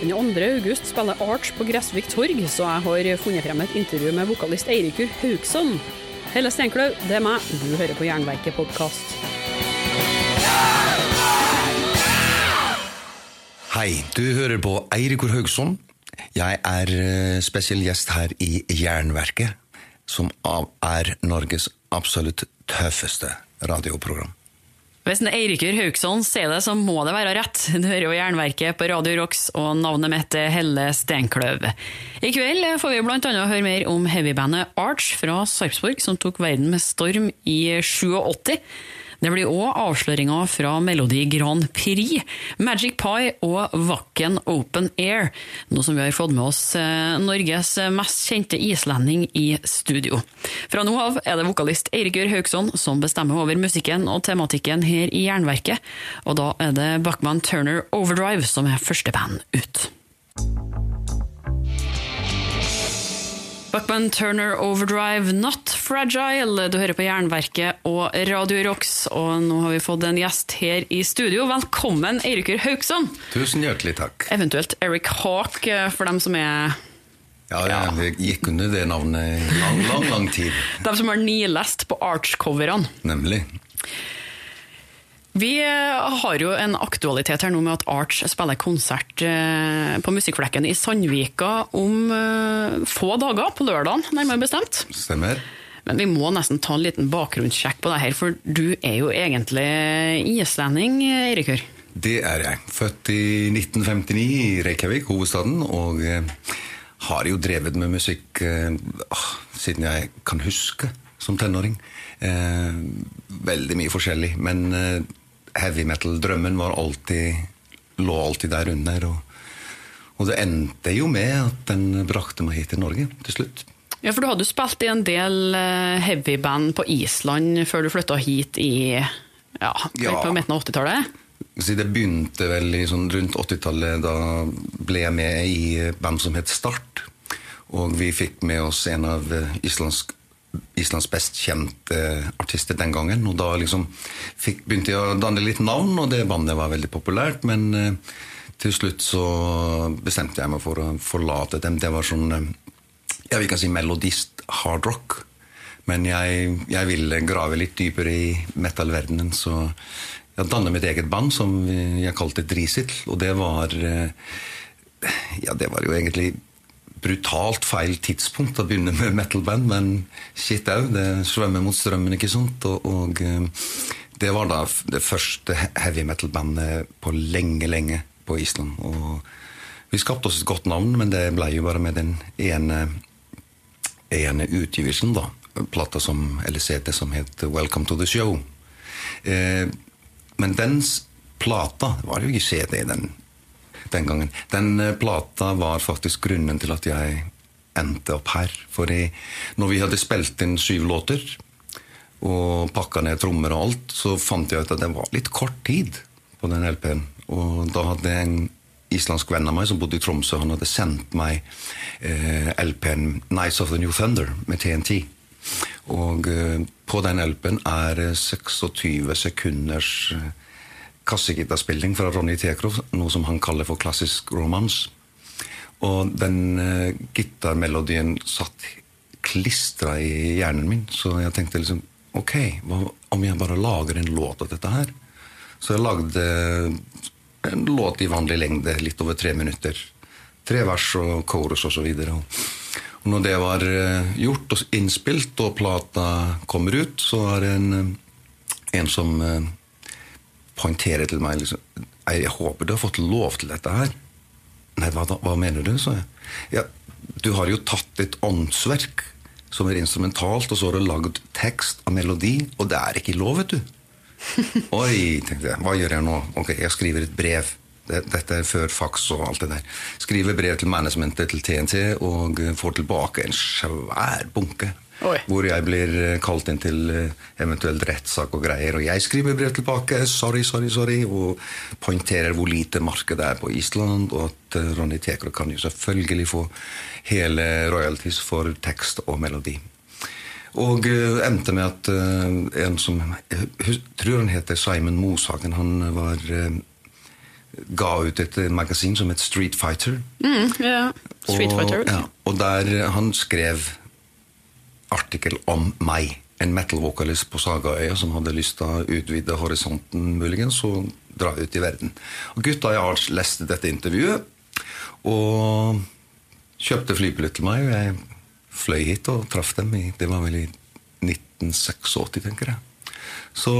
Den 2. august spiller Arch på Gressvik torg, så jeg har funnet frem et intervju med vokalist Eirikur Haugsson. Helle Steinklaug, det er meg. Du hører på Jernverket podkast. Hei, du hører på Eirikur Haugsson. Jeg er eh, spesiell gjest her i Jernverket, som er Norges absolutt tøffeste radioprogram. Hvis en Eirikur Hauksson sier det, så må det være rett. Du hører jo Jernverket på Radio Rocks, og navnet mitt er Helle Steinkløv. I kveld får vi annet høre mer om heavybandet Arch fra Sarpsborg, som tok verden med storm i 87. Det blir òg avsløringer fra Melodi Grand Prix, Magic Pie og Wacken Open Air. Nå som vi har fått med oss eh, Norges mest kjente islending i studio. Fra nå av er det vokalist Eirikur Haugsson som bestemmer over musikken og tematikken her i Jernverket. Og da er det Bachman Turner Overdrive som er første band ut. Buckman Turner Overdrive, Not Fragile. Du hører på Jernverket og Radio Rocks, og nå har vi fått en gjest her i studio. Velkommen, Eirikur Haugsson. Tusen hjertelig takk. Eventuelt Eric Hawk, for dem som er Ja, jeg gikk under det navnet i lang, lang, lang tid, dem som har nilest på Arch-coverne. nemlig. Vi eh, har jo en aktualitet her nå med at Arch spiller konsert eh, på Musikkflekken i Sandvika om eh, få dager, på lørdagen nærmere bestemt. Stemmer. Men vi må nesten ta en liten bakgrunnssjekk på det her, for du er jo egentlig islending, Eirikur. Det er jeg. Født i 1959 i Reykjavik, hovedstaden, og har jo drevet med musikk ah, siden jeg kan huske, som tenåring. Eh, veldig mye forskjellig, men eh, heavy metal-drømmen var alltid, lå alltid der under. Og, og det endte jo med at den brakte meg hit til Norge til slutt. Ja, for du hadde jo spilt i en del heavy-band på Island før du flytta hit i ja, Ja. på midten av 80-tallet. Så det begynte vel i sånn rundt 80-tallet. Da ble jeg med i band som het Start. Og vi fikk med oss en av eh, Islands, best kjente artister den gangen. Og da liksom fikk, begynte jeg å danne litt navn, og det bandet var veldig populært. Men eh, til slutt så bestemte jeg meg for å forlate dem. Det var sånn Jeg ja, vi kan si melodist hardrock. Men jeg, jeg ville grave litt dypere i metal-verdenen, så jeg dannet mitt eget band som jeg kalte Drisil. Og det var eh, Ja, det var jo egentlig brutalt feil tidspunkt å begynne med metal-band, men shit au, det svømmer mot strømmen, ikke sant? Og, og eh, det var da det første heavy metal-bandet på lenge, lenge på Island. Og vi skapte oss et godt navn, men det ble jo bare med den ene ene utgivelsen, da. Plata som, eller CD som het Welcome to the Show. Eh, men dens plata var jo ikke CD den, den gangen. Den eh, plata var faktisk grunnen til at jeg endte opp her. For når vi hadde spilt inn syv låter og pakka ned trommer og alt, så fant jeg ut at det var litt kort tid på den LP-en. Og da hadde en islandsk venn av meg som bodde i Tromsø, han hadde sendt meg eh, LP-en 'Nights of the New Thunder' med TNT. Og eh, på den LP-en er det 26 sekunders eh, kassegitarspilling fra Ronny Tekrov, noe som han kaller for klassisk romans. Og den uh, gitarmelodien satt klistra i hjernen min, så jeg tenkte liksom Ok, hva om jeg bare lager en låt av dette her? Så jeg lagde en låt i vanlig lengde, litt over tre minutter. Tre vers og chorus og så videre. Og når det var eh, gjort og innspilt, og plata kommer ut, så er det en, eh, en som poengterer til meg liksom, «Ei, Jeg håper du har fått lov til dette her. Nei, hva, hva mener du? sa jeg. Ja, du har jo tatt et åndsverk som er instrumentalt, og så har du lagd tekst og melodi, og det er ikke lov, vet du. Oi, tenkte jeg. Hva gjør jeg nå? Ok, jeg skriver et brev. Dette er før faks og alt det der. Skriver brev til managementet til TNT og får tilbake en svær bunke. Oi. Hvor jeg blir eh, kalt inn til eventuell eventuelt rettssak og greier. Og jeg skriver brev tilbake, sorry, sorry, sorry, og poengterer hvor lite marked det er på Island, og at eh, Ronny Tekro kan jo selvfølgelig få hele royalties for tekst og melodi. Og uh, endte med at uh, en som Jeg tror han heter Simon Moshagen. Han var uh, ga ut et magasin som het Street Fighter. Mm, ja. Street og, Fighter. Ja, og der han skrev artikkel om meg. En metal-vokalist på Sagaøya som hadde lyst til å utvide horisonten muligens og dra ut i verden. Og Gutta i Arts leste dette intervjuet og kjøpte flybillett til meg. og Jeg fløy hit og traff dem. i, Det var vel i 1986, tenker jeg. Så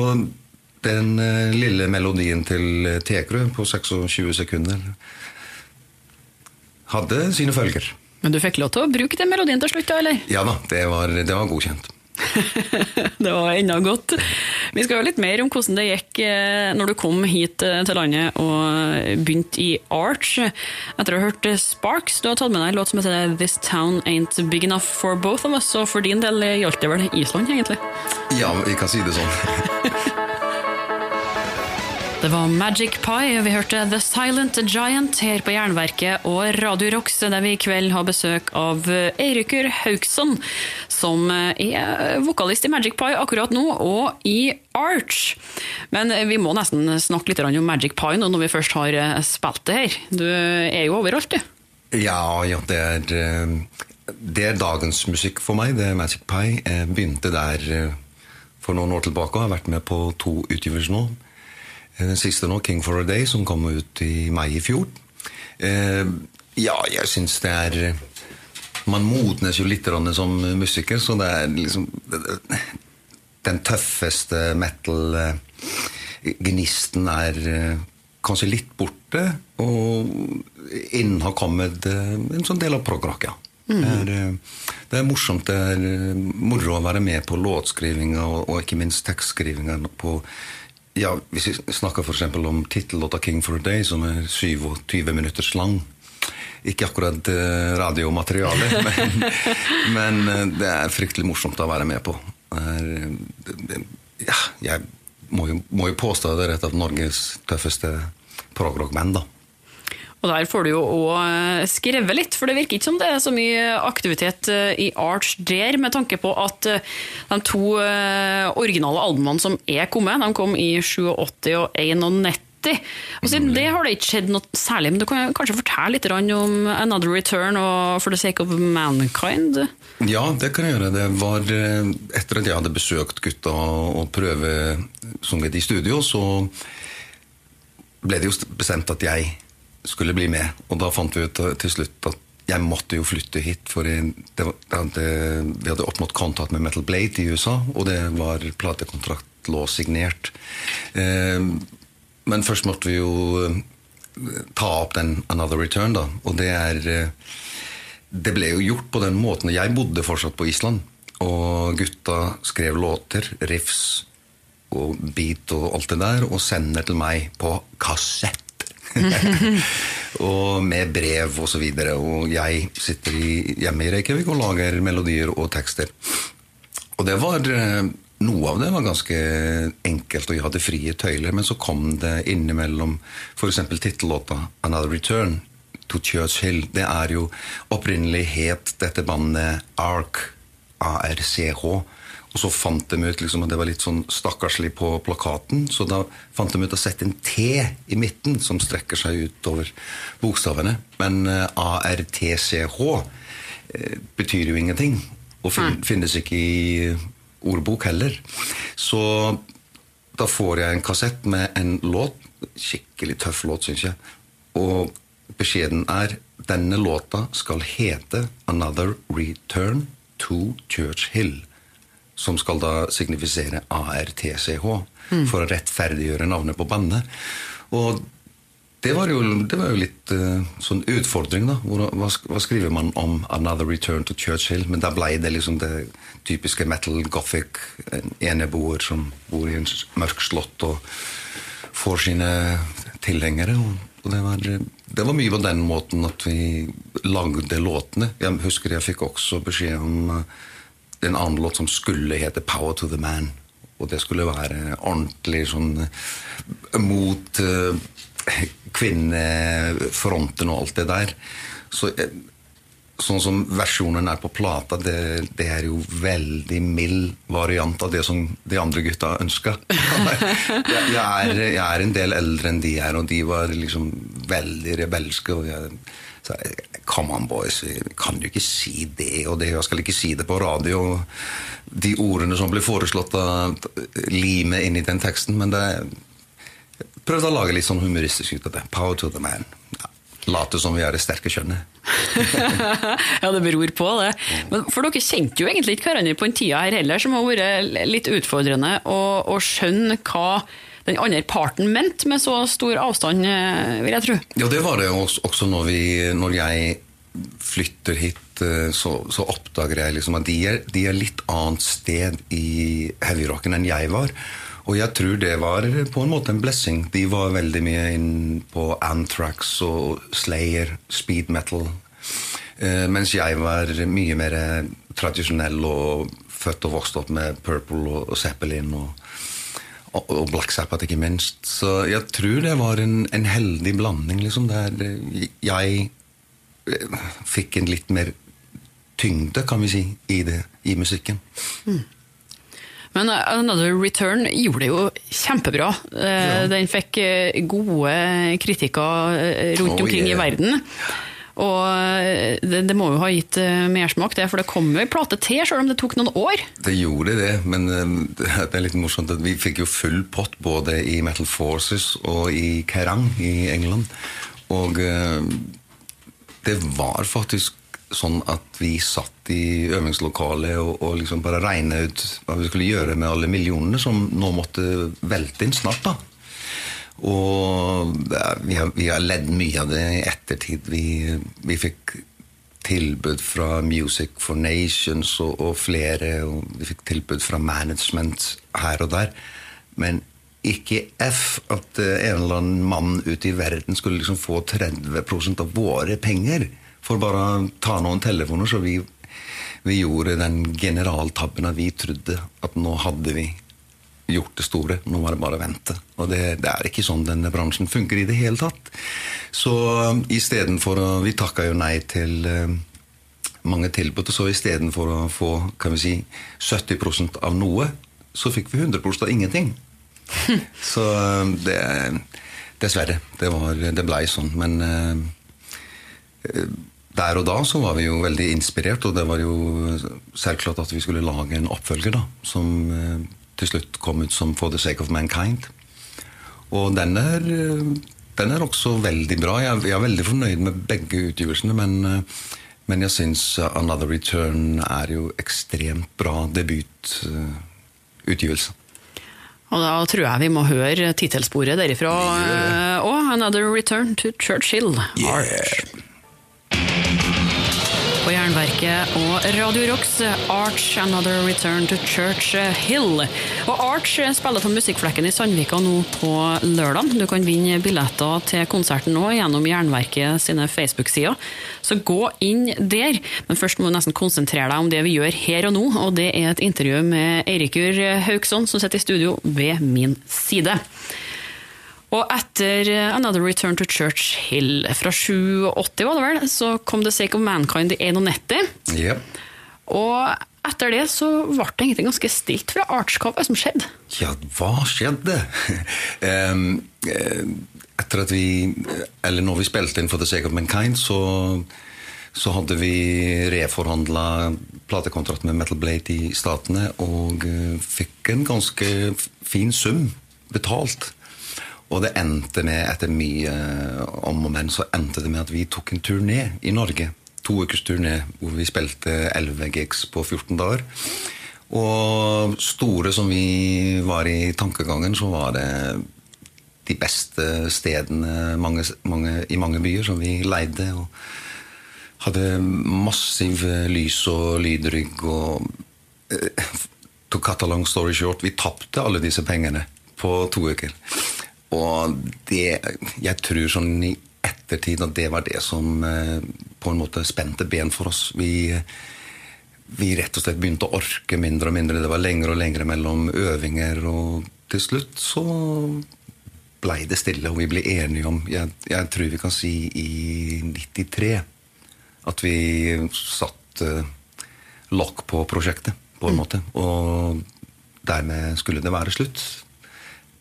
den eh, lille melodien til Tekrø på 26 sekunder hadde sine følger. Men du fikk lov til å bruke den melodien til slutt, da, eller? Ja da, det var, det var godkjent. det var ennå godt. Vi skal høre litt mer om hvordan det gikk eh, når du kom hit eh, til landet og begynte i Arch. Etter å ha hørt Sparks, du har tatt med deg en låt som heter This Town Ain't Big Enough For Both of Us, og for din del gjaldt det vel Island, egentlig? Ja, vi kan si det sånn. Det var Magic Pie. og Vi hørte The Silent Giant her på Jernverket og Radio Rocks, der vi i kveld har besøk av Eirikur Haugsson, som er vokalist i Magic Pie akkurat nå, og i Arch. Men vi må nesten snakke litt om Magic Pie nå når vi først har spilt det her. Du er jo overalt, du. Ja, ja, det er, eh, det er dagens musikk for meg. Det er Magic Pie. Jeg begynte der eh, for noen år tilbake og har vært med på to utgivelser nå. Eh, Den siste nå, 'King for a Day', som kom ut i mai i fjor. Eh, ja, jeg syns det er Man modnes jo litt som musiker, så det er liksom Den tøffeste metal-gnisten er kanskje litt borte, og inn har kommet en sånn del av progrock, ja. Mm. Det, er, det, er, morsomt. Det er moro å være med på låtskrivinga og, og ikke minst tekstskrivinga på ja, Hvis vi snakker f.eks. om tittellåta 'King for a Day', som er 27 minutters lang. Ikke akkurat uh, radiomateriale, men, men uh, det er fryktelig morsomt å være med på. Ja, jeg må jo, må jo påstå det er et av Norges tøffeste progrock-band, da. Og der får du jo òg skrevet litt, for det virker ikke som det er så mye aktivitet i Arch der, med tanke på at de to originale albumene som er kommet, de kom i 87 og 91. Og siden det har det ikke skjedd noe særlig, men du kan kanskje fortelle litt om Another Return og For the Sake of Mankind? Ja, det kan jeg gjøre. Det var etter at jeg hadde besøkt gutta og prøvesunget i studio, så ble det jo bestemt at jeg skulle bli med. Og da fant vi ut til slutt at jeg måtte jo flytte hit. For det, det hadde, vi hadde oppnådd kontakt med Metal Blade i USA, og det var platekontrakt lå signert. Eh, men først måtte vi jo ta opp den Another Return, da. Og det er Det ble jo gjort på den måten. Jeg bodde fortsatt på Island. Og gutta skrev låter, riffs og beat og alt det der, og sender til meg på kassett. og med brev og så videre. Og jeg sitter hjemme i Reykjavik og lager melodier og tekster. Og det var Noe av det var ganske enkelt, og jeg hadde frie tøyler. Men så kom det innimellom f.eks. tittellåta 'Another Return' to Churchill. Det er jo opprinnelig het dette bandet ARC, ARCH. Og så fant de ut liksom, at det var litt sånn stakkarslig på plakaten, så da fant de ut å sette en T i midten som strekker seg utover bokstavene. Men ARTCH uh, betyr jo ingenting, og fin finnes ikke i ordbok heller. Så da får jeg en kassett med en låt, skikkelig tøff låt, syns jeg, og beskjeden er denne låta skal hete 'Another Return to Church Hill' som skal da signifisere ARTCH, mm. for å rettferdiggjøre navnet på bandet. Og det var jo, det var jo litt uh, sånn utfordring, da. Hvor, hva, hva, skriver man om 'Another Return to Churchill'? Men da ble det liksom det typiske metal gothic. Eneboer som bor i en mørk slott og får sine tilhengere. Og det var, det var mye på den måten at vi lagde låtene. Jeg husker jeg fikk også beskjed om uh, en annen låt som skulle hete 'Power to the Man'. Og det skulle være ordentlig sånn mot uh, kvinnefronten og alt det der. Så, sånn som versjonen er på plata, det, det er jo veldig mild variant av det som de andre gutta ønska. jeg, jeg, jeg er en del eldre enn de er, og de var liksom veldig rebelske. og jeg sa Come on, boys, vi kan jo ikke si det og det. Jeg skal ikke si det på radio. De ordene som ble foreslått, limet inn i den teksten. Men det prøvde å lage litt sånn humoristisk ut av det. Power to the man. Late som vi er det sterke kjønnet. ja, det beror på det. Men for dere kjente jo egentlig ikke hverandre på den tida her heller, som har vært litt utfordrende å, å skjønne hva den andre parten mente med så stor avstand, eh, vil jeg tro. Ja, det var det også når, vi, når jeg flytter hit, eh, så, så oppdager jeg liksom at de er, de er litt annet sted i heavyrocken enn jeg var. Og jeg tror det var på en måte en blessing. De var veldig mye inn på Anthrax og Slayer, speed metal. Eh, mens jeg var mye mer tradisjonell og født og vokst opp med Purple og, og Zeppelin. og og Black Sabbath, ikke minst. Så jeg tror det var en, en heldig blanding, liksom, der jeg eh, fikk en litt mer tyngde, kan vi si, i, det, i musikken. Mm. Men uh, Another Return gjorde det jo kjempebra. Uh, ja. Den fikk gode kritikker rundt oh, omkring yeah. i verden. Og det, det, må jo ha gitt mersmak, det, for det kom jo ei plate til, selv om det tok noen år? Det gjorde det, men det er litt morsomt at vi fikk jo full pott både i Metal Forces og i Kerrang i England. Og det var faktisk sånn at vi satt i øvingslokalet og, og liksom bare regna ut hva vi skulle gjøre med alle millionene som nå måtte velte inn snart. da. Og vi har, vi har ledd mye av det i ettertid. Vi, vi fikk tilbud fra Music for Nations og, og, flere, og vi fikk tilbud fra management her og der. Men ikke F at en eller annen mann ute i verden skulle liksom få 30% av våre penger for bare å ta noen telefoner. Så vi, vi gjorde den generaltabben at vi trodde at nå hadde vi gjort det store. Nå var det bare å vente. Og det, det, er ikke sånn denne bransjen funker i det hele tatt. Så istedenfor å Vi takka jo nei til uh, mange tilbud, så istedenfor å få kan vi si, 70% av noe, så fikk vi 100 av ingenting. så um, det Dessverre. Det, var, det blei sånn. Men uh, der og da så var vi jo veldig inspirert, og det var jo selvklart at vi skulle lage en oppfølger da, som eh, til slutt kom ut som For the Sake of Mankind. Og den er, den er også veldig bra. Jeg, jeg, er veldig fornøyd med begge utgivelsene, men, eh, men jeg syns Another Return er jo ekstremt bra debututgivelse. Og da tror jeg vi må høre tittelsporet derifra òg. Eh, Another Return to Churchill. Yeah. Jernverket og Radio Rocks Arch Another Return to Church Hill. Og Arch spiller på Musikkflekken i Sandvika nå på lørdag. Du kan vinne billetter til konserten nå gjennom Jernverket sine Facebook-sider. Så gå inn der. Men først må du nesten konsentrere deg om det vi gjør her og nå, og det er et intervju med Eirikur Hauksson, som sitter i studio ved min side. Og etter Another Return to Church Hill fra 87, var det vel, så kom The Sake of Mankind i 91. Yep. Og etter det så ble det egentlig ganske stilt fra Arch. Hva som skjedde? Ja, hva skjedde? um, etter at vi Eller når vi spilte inn for The Sake of Mankind, så, så hadde vi reforhandla platekontrakt med Metal Blade i Statene og uh, fikk en ganske fin sum betalt. Og det endte med, etter mye om og men, så endte det med at vi tok en turné i Norge. To ukers turné hvor vi spilte 11 gigs på 14 dager. Og store som vi var i tankegangen, så var det de beste stedene mange, mange, i mange byer som vi leide. Og hadde massiv lys- og lydrygg. og eh, To cut a long story short, vi tapte alle disse pengene på to uker. Og det Jeg tror sånn i ettertid at det var det som eh, på en måte spente ben for oss. Vi, vi rett og slett begynte å orke mindre og mindre. Det var lengre og lengre mellom øvinger, og til slutt så blei det stille, og vi ble enige om jeg, jeg, tror vi kan si i 93 At vi satte lokk på prosjektet, på en måte. Og dermed skulle det være slutt.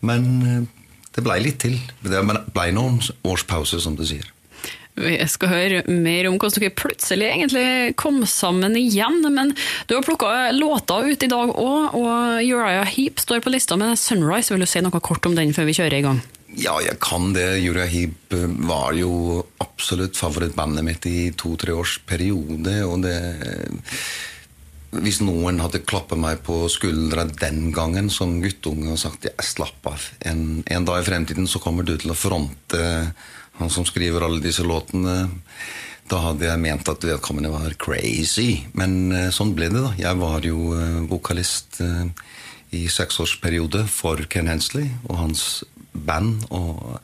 Men eh, det blei litt til. Det blei noen års pause, som du sier. Vi skal høre mer om hvordan dere plutselig egentlig kom sammen igjen. Men du har plukka låter ut i dag òg, og Uriah Heap står på lista med 'Sunrise'. Vil du si noe kort om den før vi kjører i gang? Ja, jeg kan det. Uriah Heap var jo absolutt favorittbandet mitt i to-tre års periode. Og det Hvis noen hadde klappet meg på skuldra den gangen som guttunge og sagt ja, slapp av, en, en dag i fremtiden så kommer du til å fronte han som skriver alle disse låtene. Da hadde jeg ment at vedkommende var crazy. Men eh, sånn ble det, da. Jeg var jo eh, vokalist eh, i seksårsperiode for Ken Hensley og hans band. Og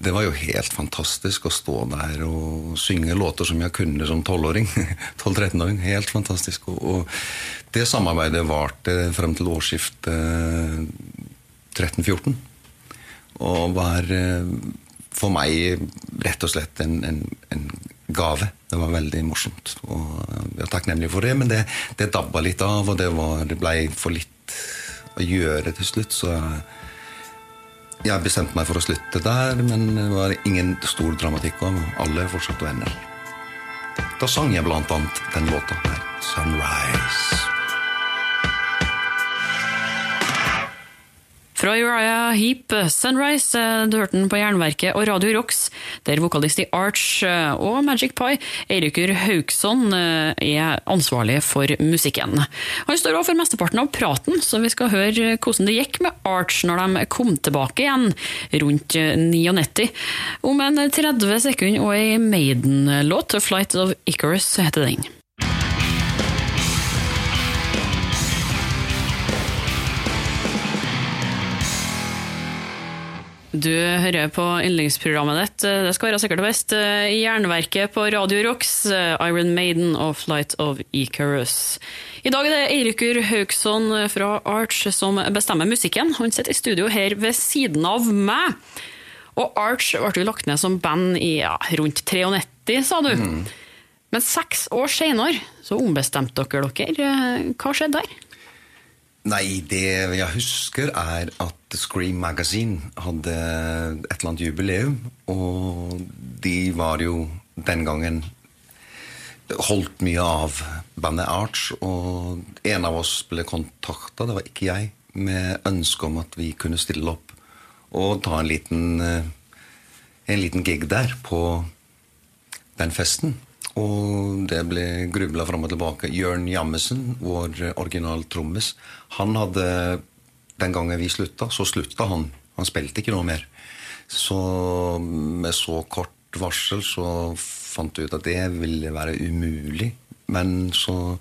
det var jo helt fantastisk å stå der og synge låter som jeg kunne som 12-åring. 12-13-åring. Helt fantastisk. Og, det samarbeidet varte frem til årsskiftet 13-14. Og var for meg rett og slett en, en, en, gave. Det var veldig morsomt. Og jeg er takknemlig for det, men det, det dabba litt av, og det, var, det ble for litt å gjøre til slutt. Så jeg bestemte meg for å slutte der, men det var ingen stor dramatikk, og alle er fortsatt venner. Da sang jeg blant annet den låta her, 'Sunrise'. Fra Uriah Heap, 'Sunrise', du hørte den på Jernverket og Radio Rocks, der vokalist i Arch og Magic Pie, Eirikur Haugsson, er ansvarlig for musikken. Han står òg for mesteparten av praten, så vi skal høre hvordan det gikk med Arch når de kom tilbake igjen rundt 99. Om en 30 sekunder og ei Maiden-låt, 'Flight of Icarus', heter den. Du hører på yndlingsprogrammet ditt. Det skal være sikkert og best. Jernverket på Radio Rocks, Iron Maiden og Flight of Icarus. I dag er det Eirikur Haugsson fra Arch som bestemmer musikken. Han sitter i studio her ved siden av meg. Og Arch ble jo lagt ned som band i ja, rundt 93, sa du. Mm. Men seks år seinere så ombestemte dere dere. Hva skjedde der? Nei, det jeg husker, er at Scream Magazine hadde et eller annet jubileum. Og de var jo den gangen holdt mye av bandet Arch. Og en av oss ble kontakta, det var ikke jeg, med ønske om at vi kunne stille opp og ta en liten, en liten gig der på den festen. Og det ble grubla fram og tilbake. Jørn Jammesen, vår original trommis, han hadde Den gangen vi slutta, så slutta han. Han spilte ikke noe mer. Så med så kort varsel så fant vi ut at det ville være umulig. Men så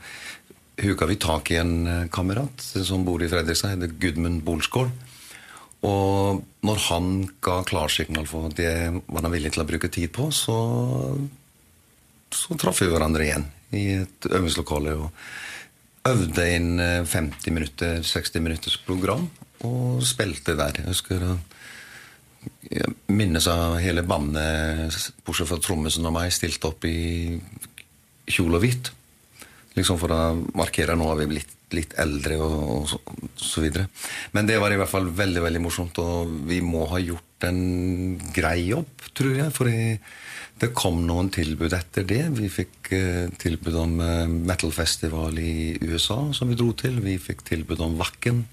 huka vi tak i en kamerat som bor i Fredrikstad, heter Gudmund Bolskål. Og når han ga klarsignal for det var han villig til å bruke tid på, så så traff vi hverandre igjen i et øvingslokale og øvde inn 50 eh, minutter, 60 minutters program og spilte der. Jeg husker jeg minnes av hele bandet, bortsett fra trommisen og meg, stilte opp i kjole og hvitt. Liksom for å markere nå har vi blitt litt eldre og, og, så, og, så, videre. Men det var i hvert fall veldig veldig morsomt, og vi må ha gjort en grei jobb, tror jeg. For jeg, det kom noen tilbud etter det. Vi fikk eh, tilbud om eh, metal-festival i USA, som vi dro til. Vi fikk tilbud om Wacken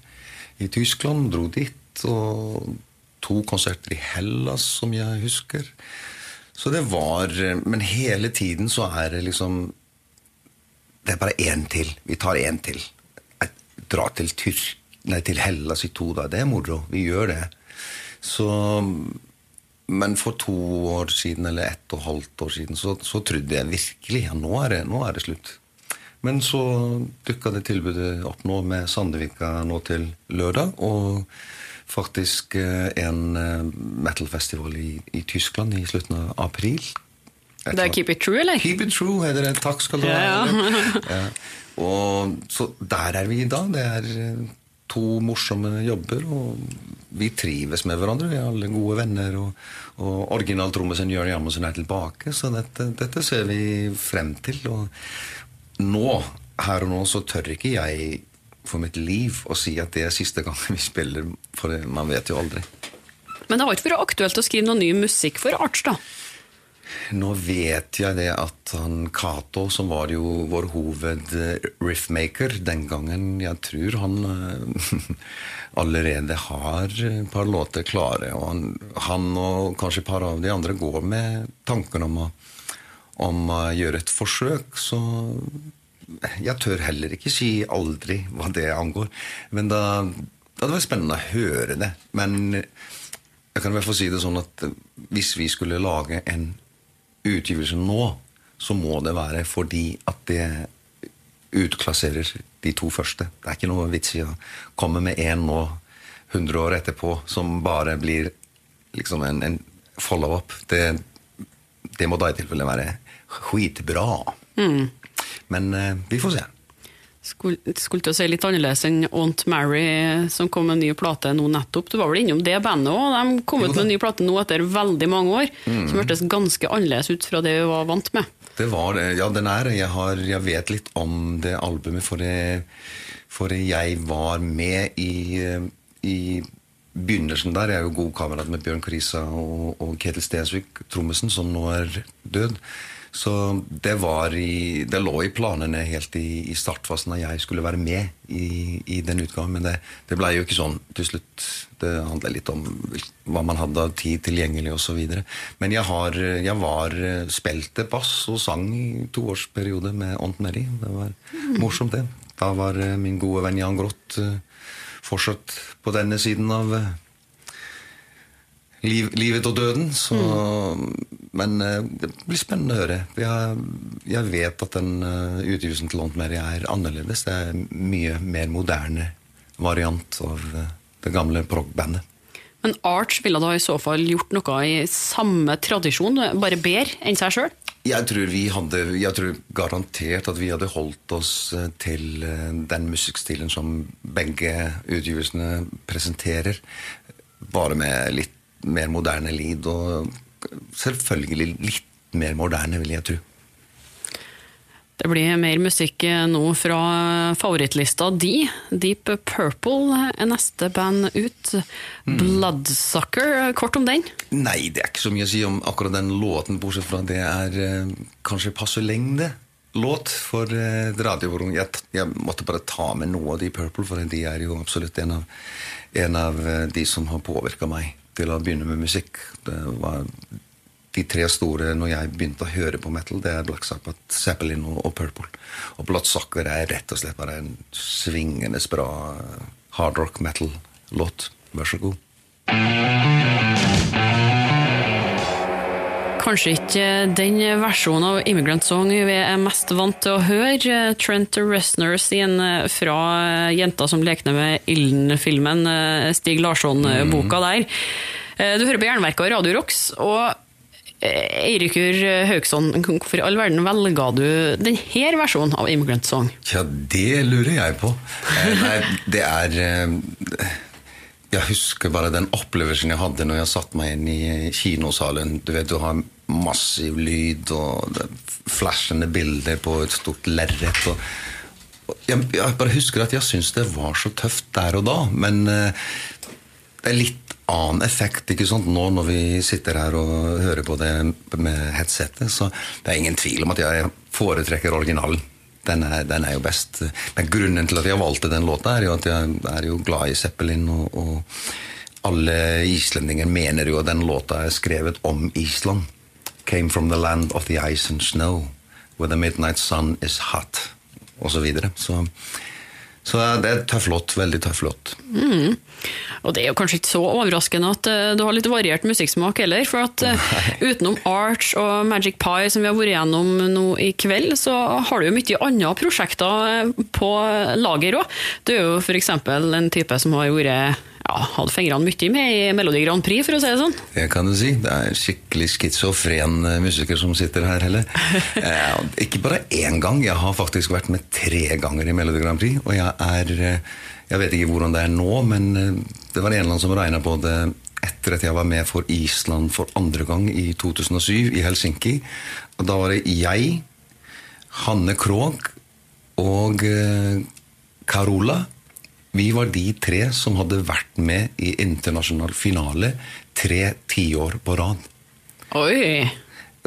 i Tyskland, dro dit. Og to konserter i Hellas, som jeg husker. Så det var eh, Men hele tiden så er det liksom Det er bare én til. Vi tar én til. Jeg drar til, Tyrk, nei, til Hellas i to dager. Det er moro. Vi gjør det. Så men for to år siden, eller ett og et halvt år siden, så, så trodde jeg virkelig ja, nå det, nå er det slutt. Men så dukka det tilbudet opp nå med Sandvika nå til lørdag. Og faktisk eh, en eh, metal-festival i, i, Tyskland i slutten av april. Det er Keep It True, eller? Keep It True heter det. Takk skal du ha. Ja, ja. ja. Og så der er vi i dag. Det er eh, to morsomme jobber. og vi trives med hverandre. Vi er alle gode venner. Og, og originaltrommisen Jørn Jammersen er tilbake, så dette, dette, ser vi frem til. Og nå, her og nå, så tør ikke jeg for mitt liv å si at det er siste gang vi spiller, for man vet jo aldri. Men det har ikke vært aktuelt å skrive noe ny musikk for Arts, da? Nå vet jeg det at han Cato, som var jo vår hoved-riffmaker den gangen, jeg tror han uh, allerede har et par låter klare. Og han, han, og kanskje et par av de andre går med tanken om å, om å gjøre et forsøk. Så jeg tør heller ikke si aldri hva det angår. Men da, det var spennende å høre det. Men jeg kan hvert fall si det sånn at hvis vi skulle lage en utgivelse nå, så må det være fordi at det utklasserer de to første. Det er ikke noe vits i å komme med én nå, 100 år etterpå, som bare blir liksom en, en follow-up. Det, det, må da i tilfelle være skitbra. Mm. Men eh, vi får se. Skulle, skulle til å si litt annerledes enn Aunt Mary, som kom med en ny plate nå nettopp. Du var vel innom det bandet òg? De kom ut med en ny plate nå etter veldig mange år, mm. som hørtes ganske annerledes ut fra det vi var vant med. Det var det. Ja, den er jeg, har, jeg vet litt om det albumet, for, det, for jeg var med i, i begynnelsen der. Jeg er jo god kamerat med Bjørn Krisa og, og Ketil Stensvik, trommisen, som nå er død. Så det, i, det, lå i planene helt i, i, startfasen at jeg skulle være med i, i den utgaven. Men det, det ble jo ikke sånn til slutt. Det handler litt om hva man hadde av tid tilgjengelig osv. Men jeg, har, jeg var spilte bass og sang i toårsperiode med Aunt Mary. Det var morsomt, det. Da var min gode venn Jan Groth eh, fortsatt på denne siden av eh, liv, livet og døden. Så, mm. Men uh, det blir spennende å høre. Jeg, jeg vet at den uh, utgivelsen til Aunt Mary er annerledes. Det er en mye mer moderne variant av uh, det gamle prog-bandet. Men Arch ville da i så fall gjort noe i samme tradisjon, bare bedre enn seg sjøl? Jeg tror vi hadde, jeg tror garantert at vi hadde holdt oss til den musikkstilen som begge utgivelsene presenterer. Bare med litt mer moderne lyd og selvfølgelig litt mer moderne, vil jeg tro. Det blir mer musikk nå fra favorittlista di. Deep Purple er neste band ut. Mm. Bloodsucker, kort om den? Nei, det er ikke så mye å si om akkurat den låten, bortsett fra det er eh, kanskje passe lengde låt for eh, radioprogram. Jeg, jeg, måtte bare ta med noe av Deep Purple, for de er jo absolutt en av, en av eh, de som har påvirka meg til å begynne med musikk. Det var de tre store når jeg begynte å høre på metal, det er Black Sabbath, Zeppelin og, Purple. Og Bloodsucker er rett og slett bare en svingende bra hardrock metal-låt. Vær så god. Kanskje ikke den versjonen av Immigrant Song vi er mest vant til å høre. Trent Reznor sin fra Jenta som lekte med ilden-filmen, Stig Larsson-boka der. Du hører på Jernverket og Radio Rocks. og Eirikur Haugsson, hvorfor i all verden velga du denne versjonen av Immigrant Song? Ja, det lurer jeg på. Eh, nei, det er eh, Jeg husker bare den opplevelsen jeg hadde når jeg satte meg inn i kinosalen. Du vet, du har massiv lyd og flashende bilder på et stort lerret. Jeg, jeg, bare husker at jeg syntes det var så tøft der og da. Men uh, det er litt annen effekt ikke sant? nå når vi sitter her og hører på det med headsetet. Så det er ingen tvil om at jeg foretrekker originalen. Den er, den er, jo best. Men grunnen til at jeg valgte den låta, er jo at jeg er jo glad i Zeppelin. og, og alle islendinger mener jo at den låta er skrevet om Island. Came from the land of the ice and snow, where the midnight sun is hot, osv. Så, så det er tøff låt. Veldig tøff låt. Mm. Og det er jo kanskje ikke så overraskende at uh, du har litt variert musikksmak heller. For at uh, utenom Arch og Magic Pie, som vi har vært gjennom nå i kveld, så har du jo mye andre prosjekter uh, på lager òg. Du er jo f.eks. en type som har vært ja, hadde fingrene mye med i Melodi Grand Prix, for å si det sånn. Det kan du si. Det er skikkelig schizofren eh, musiker som sitter her, heller. eh, ikke bare én gang. Jeg har faktisk vært med tre ganger i Melodi Grand Prix, og jeg er, eh, Jeg vet ikke hvordan det er nå, men eh, det var en eller annen som regna på det etter at jeg var med for Island for andre gang i 2007 i Helsinki. Og da var det jeg, Hanne Krogh og eh, Carola. Vi var de tre som hadde vært med i internasjonal finale tre tiår på rad. Oi!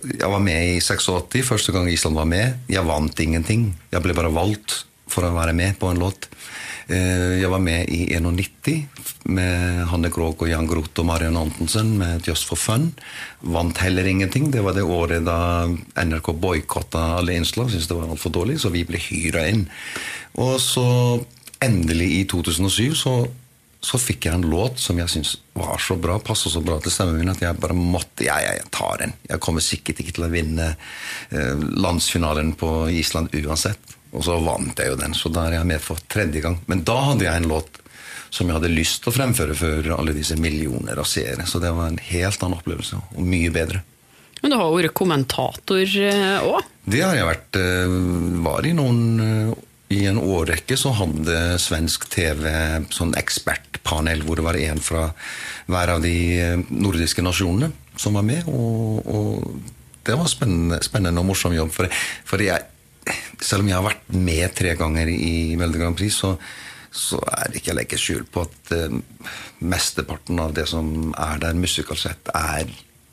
Jeg var med i 86, første gang Island var med. Jeg vant ingenting. Jeg ble bare valgt for å være med på en låt. Eh, jeg var med i 91 med Hanne Krogh og Jan Groth og Marion Antonsen med Just for Fun. Vant heller ingenting. Det var det året da NRK boikotta alle innslag. Syntes det var altfor dårlig, så vi ble hyra inn. Og så endelig, i 2007, så, så fikk jeg en låt som jeg syntes var så bra, passa så bra til stemmen min, at jeg bare måtte Ja, ja, jeg tar den. Jeg kommer sikkert ikke til å vinne eh, landsfinalen på Island uansett. Og så vant jeg jo den, så da er jeg med for tredje gang. Men da hadde jeg en låt som jeg hadde lyst til å fremføre for alle disse millioner av seere. Så det var en helt annen opplevelse, og mye bedre. Men du har jo vært kommentator òg? Det har jeg vært. eh, Var i noen eh, I en årrekke så hadde svensk TV sånn ekspertpanel hvor det var en fra hver av de eh, nordiske nasjonene som var med. Og, og det var spennende, spennende og morsom jobb. For, for jeg, selv om jeg har vært med tre ganger i Melodi Grand Prix, så, så er det ikke å legge skjul på at eh, mesteparten av det som er der musikalsk sett, er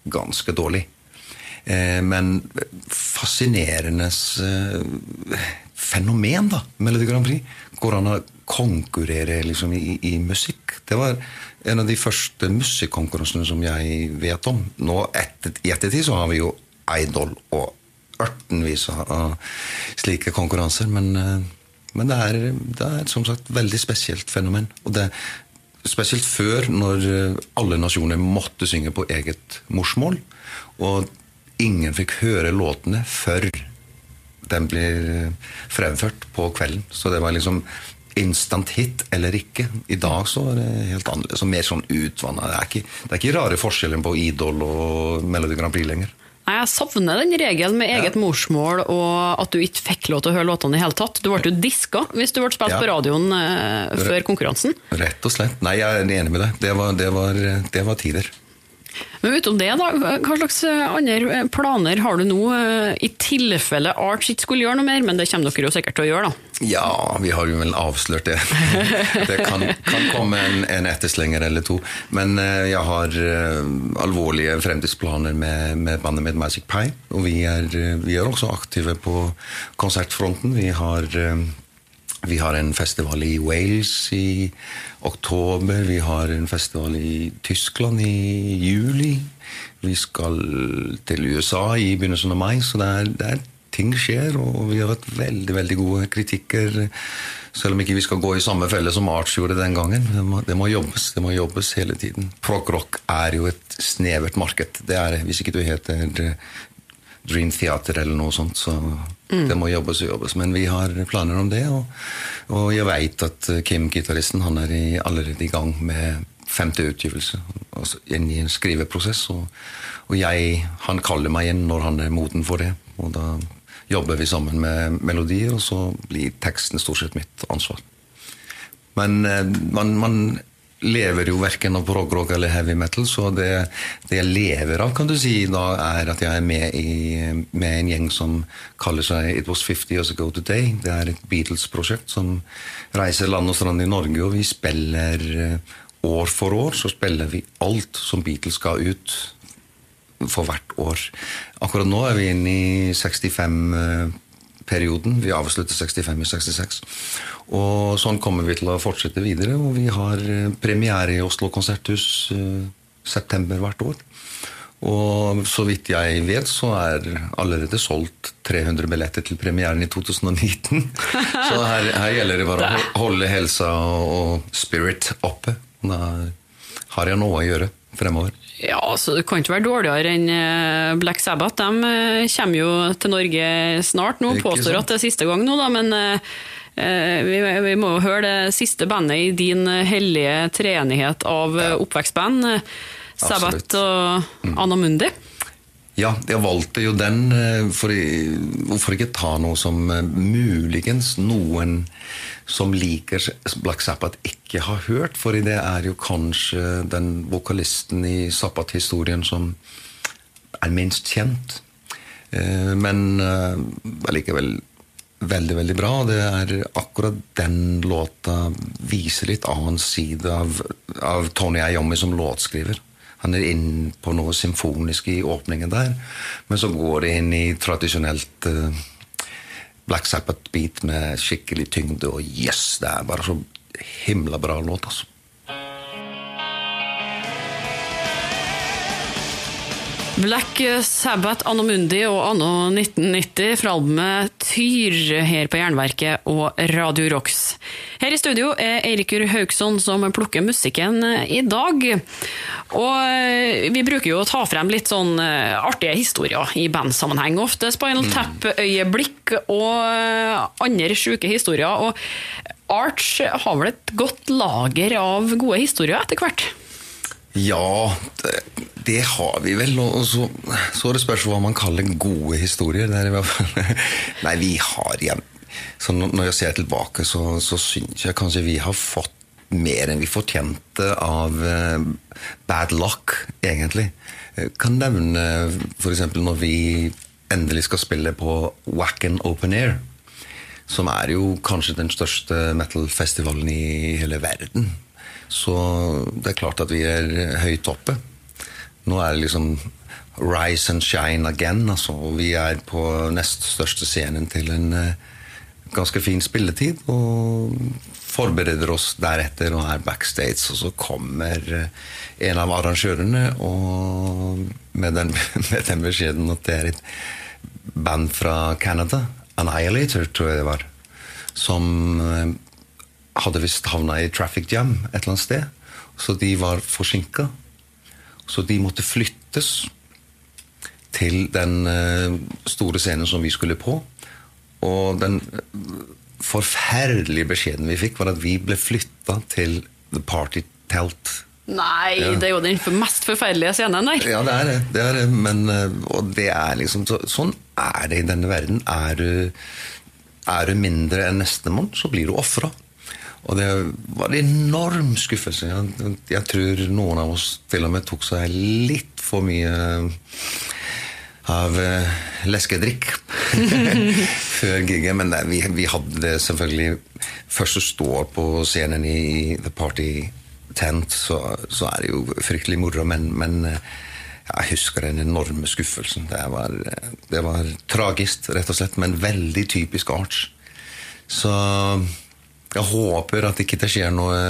ganske dårlig. Eh, men fascinerende eh, fenomen, da, Melodi Grand Prix. Går an å konkurrere liksom, i, i, musikk. Det var en av de første musikkonkurransene som jeg vet om. Nå etter, I ettertid så har vi jo Idol og ørtenvis av slike konkurranser. Men, eh, men det, er, det er som sagt veldig spesielt fenomen. Og det Spesielt før, når alle nasjoner måtte synge på eget morsmål. Og ingen fikk høre låtene før den blir fremført på kvelden. Så det var liksom instant hit eller ikke. I dag så er det helt annerledes mer sånn utvanna. Det, det, er ikke rare forskjellen på Idol og Melodi Grand Prix lenger. Jeg savner den regelen med eget ja. morsmål og at du ikke fikk lov til å høre låtene i hele tatt. Du ble jo diska hvis du ble spilt ja. på radioen eh, før konkurransen. Rett og slett. Nei, jeg er enig med deg. Det var, det var, det var tider. Men utom det, da, hva slags andre planer har du nå, i tilfelle Arch ikke skulle gjøre noe mer? Men det kommer dere jo sikkert til å gjøre, da? Ja, vi har jo vel avslørt det. Det kan, kan komme en, en, etterslenger eller to. Men jeg har alvorlige fremtidsplaner med, med bandet med Magic Pie. Og vi er, vi er også aktive på konsertfronten. Vi har vi har en festival i Wales i oktober. Vi har en festival i Tyskland i juli. Vi skal til USA i begynnelsen av mai. Så det er, det er ting skjer, og vi har hatt veldig veldig gode kritikker. Selv om ikke vi skal gå i samme felle som Arts gjorde den gangen. Det må, det må jobbes det må jobbes hele tiden. Prog-rock er jo et snevert marked. Det er, Hvis ikke du heter Dream Theater eller noe sånt, så Mm. Det må jobbes og jobbes, men vi har planer om det. Og, og jeg veit at Kim, gitaristen, han er i, allerede i gang med femte utgivelse. Altså inn i en skriveprosess. Og, og, jeg, han kaller meg inn når han er moden for det. Og da jobber vi sammen med melodier, og så blir teksten stort sett mitt ansvar. Men eh, man, man lever jo verken av progrock eller heavy metal, så det, det, jeg lever av, kan du si, da er at jeg er med i med en gjeng som kaller seg It Was 50 Years Ago Today. Det er et Beatles-prosjekt som reiser land og strand i Norge, og vi spiller eh, år for år så spiller vi alt som Beatles ga ut for hvert år. Akkurat nå er vi inne i 65 perioden. Vi avslutter 65 i 66. Og sånn kommer vi til å fortsette videre. Og vi har eh, premiere i Oslo konserthus uh, september hvert år. Og så vidt jeg vet, så er allerede solgt 300 billetter til premieren i 2019. så her, her gjelder det bare å holde helsa og spirit oppe. Da har jeg noe å gjøre fremover. Ja, altså Det kan ikke være dårligere enn eh, Black Sabbath. De kommer jo til Norge snart nå. Påstår at det er siste gang nå, da, men Eh, vi, vi, må jo høre det siste bandet i din hellige treenighet av ja. oppvekstband. Sabbat og mm. Anna Mundi. Ja, jeg valgte jo den eh, for hvorfor ikke ta noe som eh, muligens noen som liker Black Sabbath, ikke har hørt. For det er jo kanskje den vokalisten i Sabbath-historien som er minst kjent. Eh, men allikevel veldig, veldig bra. Det er akkurat den låta viser litt annen side av, av Tony Iommi som låtskriver. Han er inne på noe symfonisk i åpningen der, men så går det inn i tradisjonelt uh, Black Sabbath-beat med skikkelig tyngde, og yes! Det er bare så himla bra låt, altså. Black Sabbath Anno Mundi og Anno 1990 fra albumet Tyr her på Jernverket og Radio Rocks. Her i studio er Eirikur Haugsson som plukker musikken i dag. Og eh, vi bruker jo å ta frem litt sånn eh, artige historier i bandsammenheng. Ofte Spinal mm. Tap-øyeblikk og eh, andre sjuke historier. Og Arch har vel et godt lager av gode historier etter hvert? Ja, det, det har vi vel. Og så, så det spørs hva man kaller gode historier. Nei, vi har igjen Så Når jeg ser tilbake, så, så syns jeg kanskje vi har fått mer enn vi fortjente av uh, bad luck, egentlig. Jeg kan nevne f.eks. når vi endelig skal spille på Wacken Open Air. Som er jo kanskje den største metal-festivalen i hele verden. Så det er klart at vi er høyt oppe. Nå er det liksom rise and shine again. Altså. Vi er på nest største scenen til en uh, ganske fin spilletid. Og forbereder oss deretter og er backstage. Og så kommer uh, en av arrangørene med den, med den beskjeden at det er et band fra Canada, Annihilator, tror jeg det var, som uh, hadde visst havna i traffic jam et eller annet sted. Så de var forsinka. Så de måtte flyttes til den eh, store scenen som vi skulle på. Og den eh, forferdelige beskjeden vi fikk, var at vi ble flytta til The Party Telt. Nei, ja. det er jo den mest forferdelige scenen der. Ja, det er det. det, er det. Men, eh, og det er liksom så, Sånn er det i denne verden. Er du, er du mindre enn nestemann, så blir du ofra. Og det var en enorm skuffelse. Jeg, jeg, tror noen av oss til og med tok seg litt for mye av uh, leskedrikk før giget. Men nei, vi, vi, hadde det selvfølgelig Først å stå på scenen i The Party Tent, så, så er det jo fryktelig moro, men, men uh, jeg husker den enorme skuffelsen. Det var, det var tragisk, rett og slett, men veldig typisk Arch. Så jeg håper at ikke det skjer noe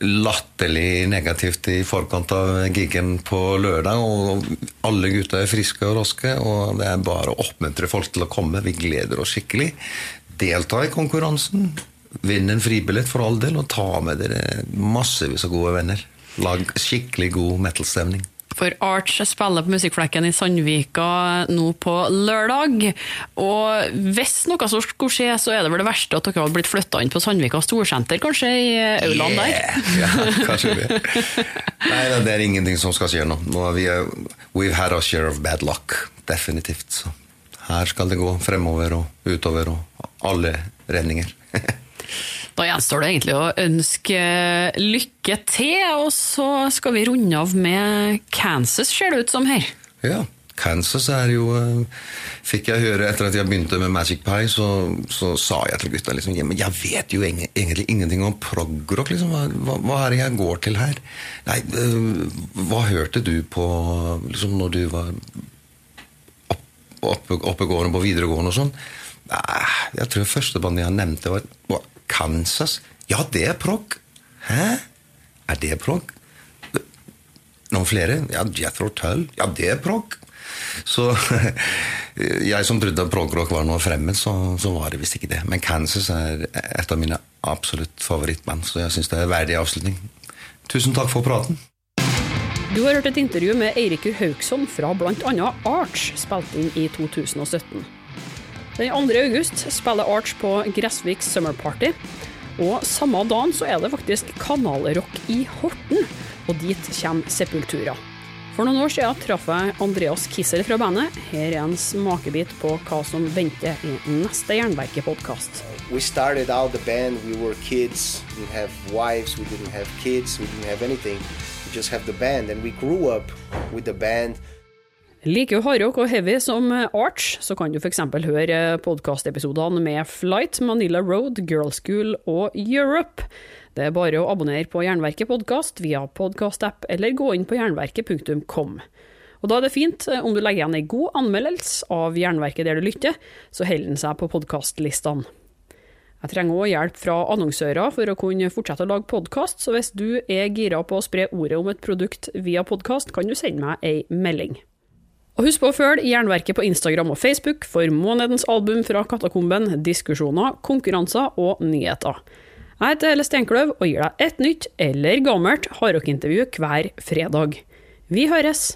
latterlig negativt i forkant av gigen på lørdag. Og alle gutta er friske og raske, og det er bare å oppmuntre folk til å komme. Vi gleder oss skikkelig. Delta i konkurransen. Vinn en fribillett for all del, og ta med dere massevis av gode venner. Lag skikkelig god metal-stemning. For Arch spiller på Musikkflekken i Sandvika nå på lørdag. Og hvis noe så skulle skje, så er det vel det verste at dere hadde blitt flytta inn på Sandvika storsenter, kanskje, i aulaen der? Ja, kanskje det. Nei, det er ingenting som skal skje nå. nå vi, we've had our share of bad luck. Definitivt. Så her skal det gå fremover og utover og alle redninger. Da gjenstår det egentlig å ønske lykke til, og så skal vi runde av med Kansas, ser det ut som her. Ja, Kansas er jo eh, Fikk jeg høre etter at jeg begynte med Magic Pie, så, så sa jeg til gutta liksom, men jeg vet jo egentlig ingenting om progrock. Liksom. Hva, hva, er det jeg går til her? Nei, eh, hva hørte du på liksom, når du var oppe, oppegående på videregående og sånn? Jeg tror første bandet jeg nevnte, var Kansas? Ja, det er prog. Hæ? Er det prog? Noen flere? Ja, Jethro Tull. Ja, det er prog. Så jeg som trodde at progrock var noe fremmed, så, så, var det visst ikke det. Men Kansas er et av mine absolutt favorittband, så jeg syns det er verdig avslutning. Tusen takk for praten. Du har hørt et intervju med Eirikur Haugsson fra bl.a. Arch, spilt inn i 2017. Den 2. august spiller Arch på Gressvik Summer Party. Og samme dagen så er det faktisk kanalrock i Horten, og dit kommer Sepultura. For noen år siden traff jeg Andreas Kissel fra bandet. Her er en smakebit på hva som venter i neste Jernverket-podkast. We started out the band, we were kids, we didn't have wives, we didn't have kids, we didn't have anything. We just have the band, and we grew up with the band. Liker du hardrock og heavy som Arch, så kan du f.eks. høre podkastepisodene med Flight, Manila Road, Girl School og Europe. Det er bare å abonnere på Jernverket podkast via podkastapp, eller gå inn på jernverket.kom. Og Da er det fint eh, om du legger igjen ei god anmeldelse av Jernverket der du lytter, så holder den seg på podkastlistene. Jeg trenger òg hjelp fra annonsører for å kunne fortsette å lage podkast, så hvis du er gira på å spre ordet om et produkt via podkast, kan du sende meg ei melding. Og husk på å følge Jernverket på Instagram og Facebook for månedens album fra Katakomben, diskusjoner, konkurranser og nyheter. Jeg heter Elle Steinkløv og gir deg et nytt eller gammelt hardrockintervju hver fredag. Vi høres!